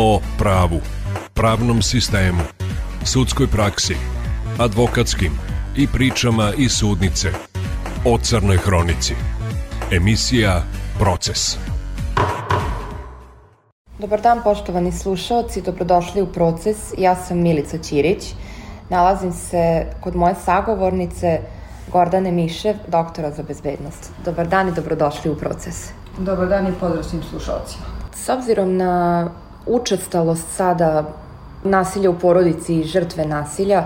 o pravu, pravnom sistemu, sudskoj praksi, advokatskim i pričama iz sudnice o Crnoj hronici. Emisija Proces. Dobar dan poštovani slušaoci, dobrodošli u Proces. Ja sam Milica Ćirić. Nalazim se kod moje sagovornice Gordane Mišev, doktora za bezbednost. Dobar dan i dobrodošli u Proces. Dobar dan i pozdrav svim slušalcima. S obzirom na učestalost sada nasilja u porodici i žrtve nasilja,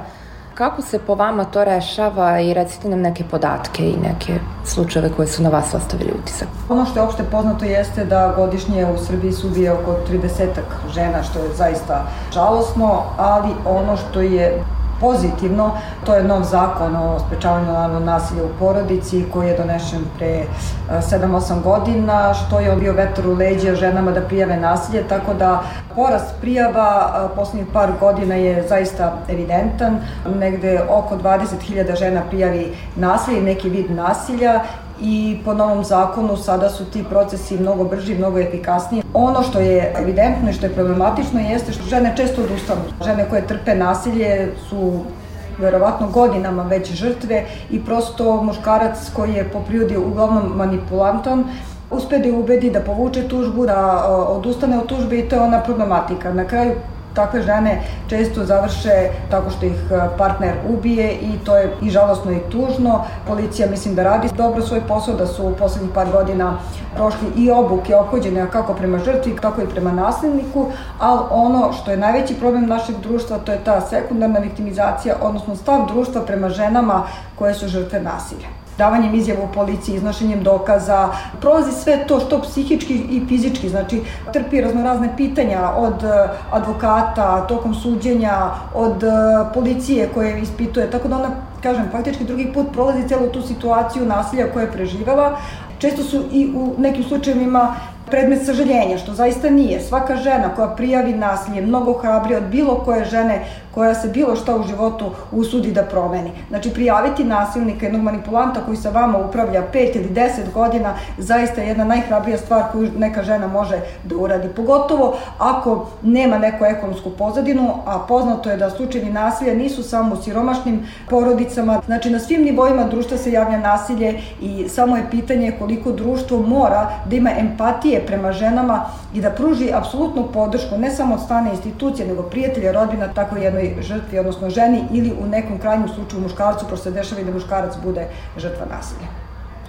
kako se po vama to rešava i recite nam neke podatke i neke slučajeve koje su na vas ostavili utisak? Ono što je opšte poznato jeste da godišnje u Srbiji se ubije oko 30 žena, što je zaista žalosno, ali ono što je pozitivno, to je nov zakon o sprečavanju nasilja u porodici koji je donešen pre 7-8 e, godina, što je bio vetar u leđa ženama da prijave nasilje, tako da porast prijava e, poslednjih par godina je zaista evidentan. Negde oko 20.000 žena prijavi nasilje, neki vid nasilja i po novom zakonu sada su ti procesi mnogo brži, mnogo efikasniji. Ono što je evidentno i što je problematično jeste što žene često odustanu. Žene koje trpe nasilje su verovatno godinama već žrtve i prosto muškarac koji je po prirodi uglavnom manipulantan uspe da ubedi da povuče tužbu, da odustane od tužbe i to je ona problematika. Na kraju takve žene često završe tako što ih e, partner ubije i to je i žalosno i tužno. Policija mislim da radi dobro svoj posao, da su u poslednjih par godina prošli i obuke ophođene kako prema žrtvi, tako i prema nasilniku, ali ono što je najveći problem našeg društva to je ta sekundarna viktimizacija, odnosno stav društva prema ženama koje su žrtve nasilja. Davanjem izjava u policiji, iznošenjem dokaza, prolazi sve to što psihički i fizički, znači trpi raznorazne pitanja od e, advokata, tokom suđenja, od e, policije koje ispituje, tako da ona, kažem, faktički drugi put prolazi celu tu situaciju nasilja koje je preživela, često su i u nekim slučajevima predmet sažaljenja, što zaista nije. Svaka žena koja prijavi nasilje mnogo hrabrije od bilo koje žene koja se bilo šta u životu usudi da promeni. Znači, prijaviti nasilnika, jednog manipulanta koji sa vama upravlja 5 ili 10 godina, zaista je jedna najhrabrija stvar koju neka žena može da uradi. Pogotovo ako nema neku ekonomsku pozadinu, a poznato je da slučajevi nasilja nisu samo u siromašnim porodicama. Znači, na svim nivoima društva se javlja nasilje i samo je pitanje koliko društvo mora da ima empatije prema ženama i da pruži apsolutnu podršku, ne samo od strane institucije, nego prijatelja, rodbina, tako jednoj žrtvi, odnosno ženi ili u nekom krajnjem slučaju muškarcu, pošto se dešava i da muškarac bude žrtva nasilja.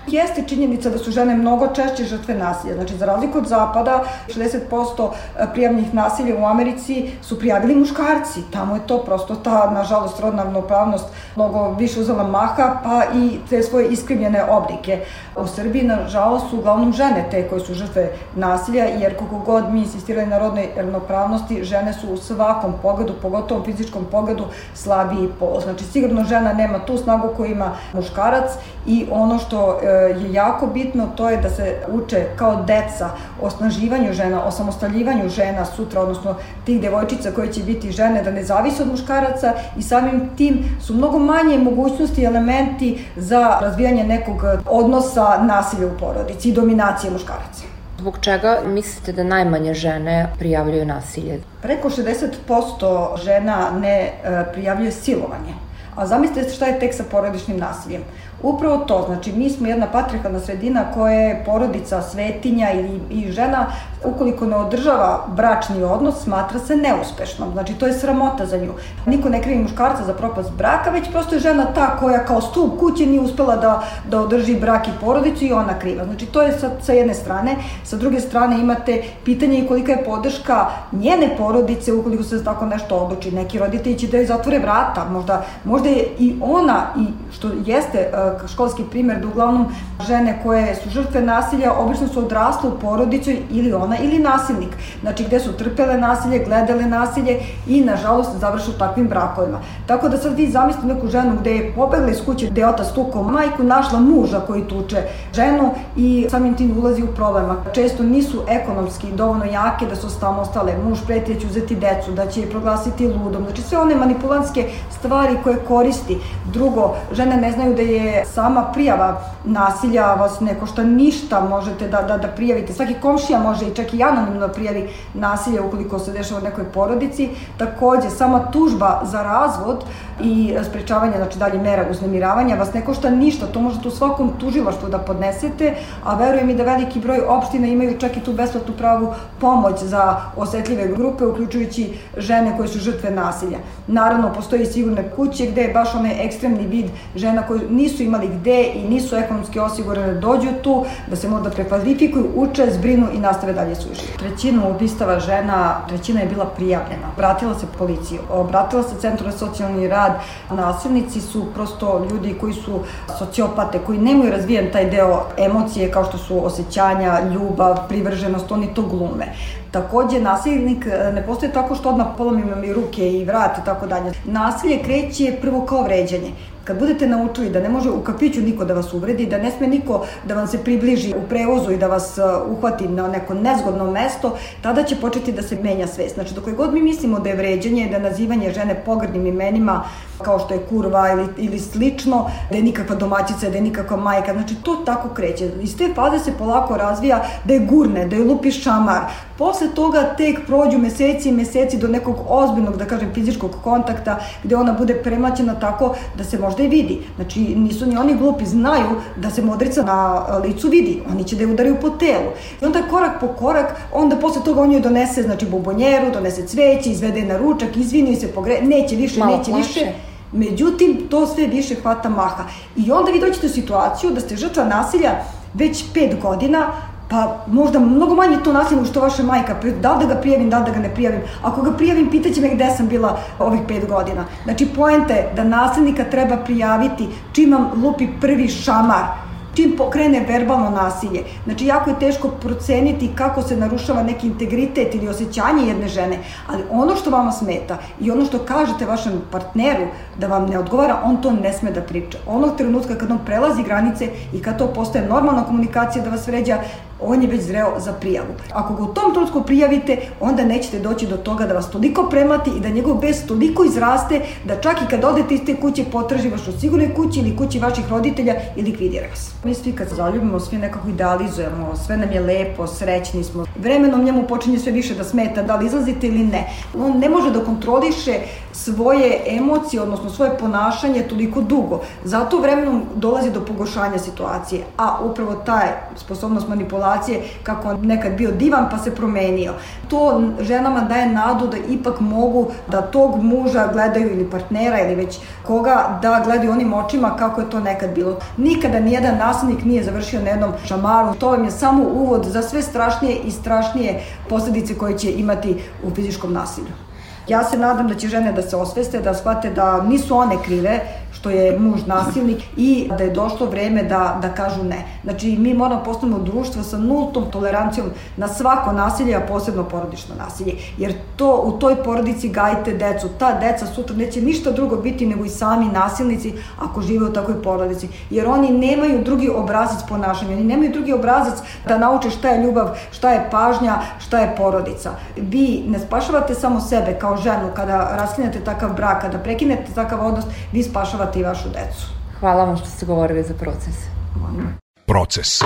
Jeste činjenica da su žene mnogo češće žrtve nasilja. Znači, za razliku od zapada, 60% prijavnih nasilja u Americi su prijavili muškarci. Tamo je to prosto ta, nažalost, rodna ravnopravnost mnogo više uzela maha, pa i te svoje iskrivljene oblike. U Srbiji, nažalost, su uglavnom žene te koje su žrtve nasilja, jer koliko god mi insistirali na rodnoj ravnopravnosti, žene su u svakom pogledu, pogotovo u fizičkom pogledu, slabiji pol. Znači, sigurno žena nema tu snagu koju ima muškarac i ono što e, je jako bitno, to je da se uče kao deca o snaživanju žena, o samostaljivanju žena sutra, odnosno tih devojčica koje će biti žene, da ne zavise od muškaraca i samim tim su mnogo manje mogućnosti i elementi za razvijanje nekog odnosa nasilja u porodici i dominacije muškaraca. Zbog čega mislite da najmanje žene prijavljaju nasilje? Preko 60% žena ne e, prijavljuje silovanje. A zamislite šta je tek sa porodičnim nasiljem. Upravo to, znači mi smo jedna patrihalna sredina koja je porodica, svetinja i, i žena, ukoliko ne održava bračni odnos, smatra se neuspešnom. Znači to je sramota za nju. Niko ne krivi muškarca za propast braka, već prosto je žena ta koja kao stup kuće nije uspela da, da održi brak i porodicu i ona kriva. Znači to je sa, sa jedne strane. Sa druge strane imate pitanje i kolika je podrška njene porodice ukoliko se tako nešto odluči. Neki roditelji će da je zatvore vrata, možda, možda je i ona, i što jeste e, školski primer da uglavnom žene koje su žrtve nasilja obično su odrasle u porodicu ili ona ili nasilnik. Znači gde su trpele nasilje, gledale nasilje i nažalost završe u takvim brakovima. Tako da sad vi zamislite neku ženu gde je pobegla iz kuće, gde je otac tukao majku, našla muža koji tuče ženu i samim tim ulazi u problema. Često nisu ekonomski dovoljno jake da su samostale. Muž preti da će uzeti decu, da će je proglasiti ludom. Znači sve one manipulanske stvari koje koristi. Drugo, žene ne znaju da je sama prijava nasilja vas ne košta ništa, možete da, da, da prijavite. Svaki komšija može i čak i anonimno prijavi nasilje ukoliko se dešava u nekoj porodici. Takođe, sama tužba za razvod i sprečavanje, znači dalje mera uznemiravanja vas ne košta ništa. To možete u svakom tužilaštvu da podnesete, a verujem i da veliki broj opština imaju čak i tu besplatnu pravu pomoć za osetljive grupe, uključujući žene koje su žrtve nasilja. Naravno, postoji sigurne kuće gde je baš onaj ekstremni vid žena koji nisu imali gde i nisu ekonomski osigurane da dođu tu, da se možda prekvalifikuju, uče, zbrinu i nastave dalje svoj život. Trećinu ubistava žena, trećina je bila prijavljena. Vratila se policiju, obratila se Centru za socijalni rad. Nasilnici su prosto ljudi koji su sociopate, koji nemaju razvijen taj deo emocije kao što su osjećanja, ljubav, privrženost, oni to glume. Takođe, nasilnik e, ne postoje tako što odmah polomi mi ruke i vrat i tako dalje. Nasilje kreće prvo kao vređanje. Kad budete naučili da ne može u kafiću niko da vas uvredi, da ne sme niko da vam se približi u prevozu i da vas uh, uhvati na neko nezgodno mesto, tada će početi da se menja svest. Znači, dok god mi mislimo da je vređanje, da je nazivanje žene pogrdnim imenima, kao što je kurva ili, ili slično, da je nikakva domaćica, da je nikakva majka, znači to tako kreće. Iz te faze se polako razvija da je gurne, da je lupi šamar. Posle toga tek prođu meseci i meseci do nekog ozbiljnog, da kažem, fizičkog kontakta, gde ona bude premaćena tako da se može možda i vidi. Znači, nisu ni oni glupi, znaju da se modrica na licu vidi, oni će da je udaraju po telu. I onda korak po korak, onda posle toga on joj donese, znači, bubonjeru, donese cveće, izvede na ručak, izvini se, pogre... neće više, Malo neće plaše. više. Međutim, to sve više hvata maha. I onda vi dođete u situaciju da ste žrtva nasilja već pet godina, pa možda mnogo manje to nasilno što vaša majka, da li da ga prijavim, da li da ga ne prijavim. Ako ga prijavim, pitaće me gde sam bila ovih pet godina. Znači, poenta je da nasilnika treba prijaviti čim vam lupi prvi šamar, čim pokrene verbalno nasilje. Znači, jako je teško proceniti kako se narušava neki integritet ili osjećanje jedne žene, ali ono što vama smeta i ono što kažete vašem partneru da vam ne odgovara, on to ne sme da priča. Onog trenutka kad on prelazi granice i kad to postaje normalna komunikacija da vas vređa, on je već zreo za prijavu. Ako ga u tom trenutku prijavite, onda nećete doći do toga da vas toliko premati i da njegov bes toliko izraste da čak i kad odete iz te kuće potraži vaš u sigurnoj kući ili kući vaših roditelja i likvidira vas. Mi svi kad se zaljubimo, svi nekako idealizujemo, sve nam je lepo, srećni smo. Vremenom njemu počinje sve više da smeta da li izlazite ili ne. On ne može da kontroliše svoje emocije, odnosno svoje ponašanje toliko dugo. Zato vremenom dolazi do pogoršanja situacije, a upravo taj sposobnost manipulacije, kako on nekad bio divan pa se promenio. To ženama daje nadu da ipak mogu da tog muža gledaju ili partnera ili već koga da gledaju onim očima kako je to nekad bilo. Nikada nijedan nasilnik nije završio na jednom šamaru. To vam je samo uvod za sve strašnije i strašnije posledice koje će imati u fizičkom nasilju. Ja se nadam da će žene da se osveste, da shvate da nisu one krive, što je muž nasilnik i da je došlo vreme da, da kažu ne. Znači, mi moramo postavimo društvo sa nultom tolerancijom na svako nasilje, a posebno porodično nasilje. Jer to u toj porodici gajite decu. Ta deca sutra neće ništa drugo biti nego i sami nasilnici ako žive u takvoj porodici. Jer oni nemaju drugi obrazac ponašanja, oni nemaju drugi obrazac da nauče šta je ljubav, šta je pažnja, šta je porodica. Vi ne spašavate samo sebe kao ženu kada raskinete takav brak, kada prekinete takav odnos, vi spašavate i vašu decu. Hvala vam što ste govorili za proces. Proces.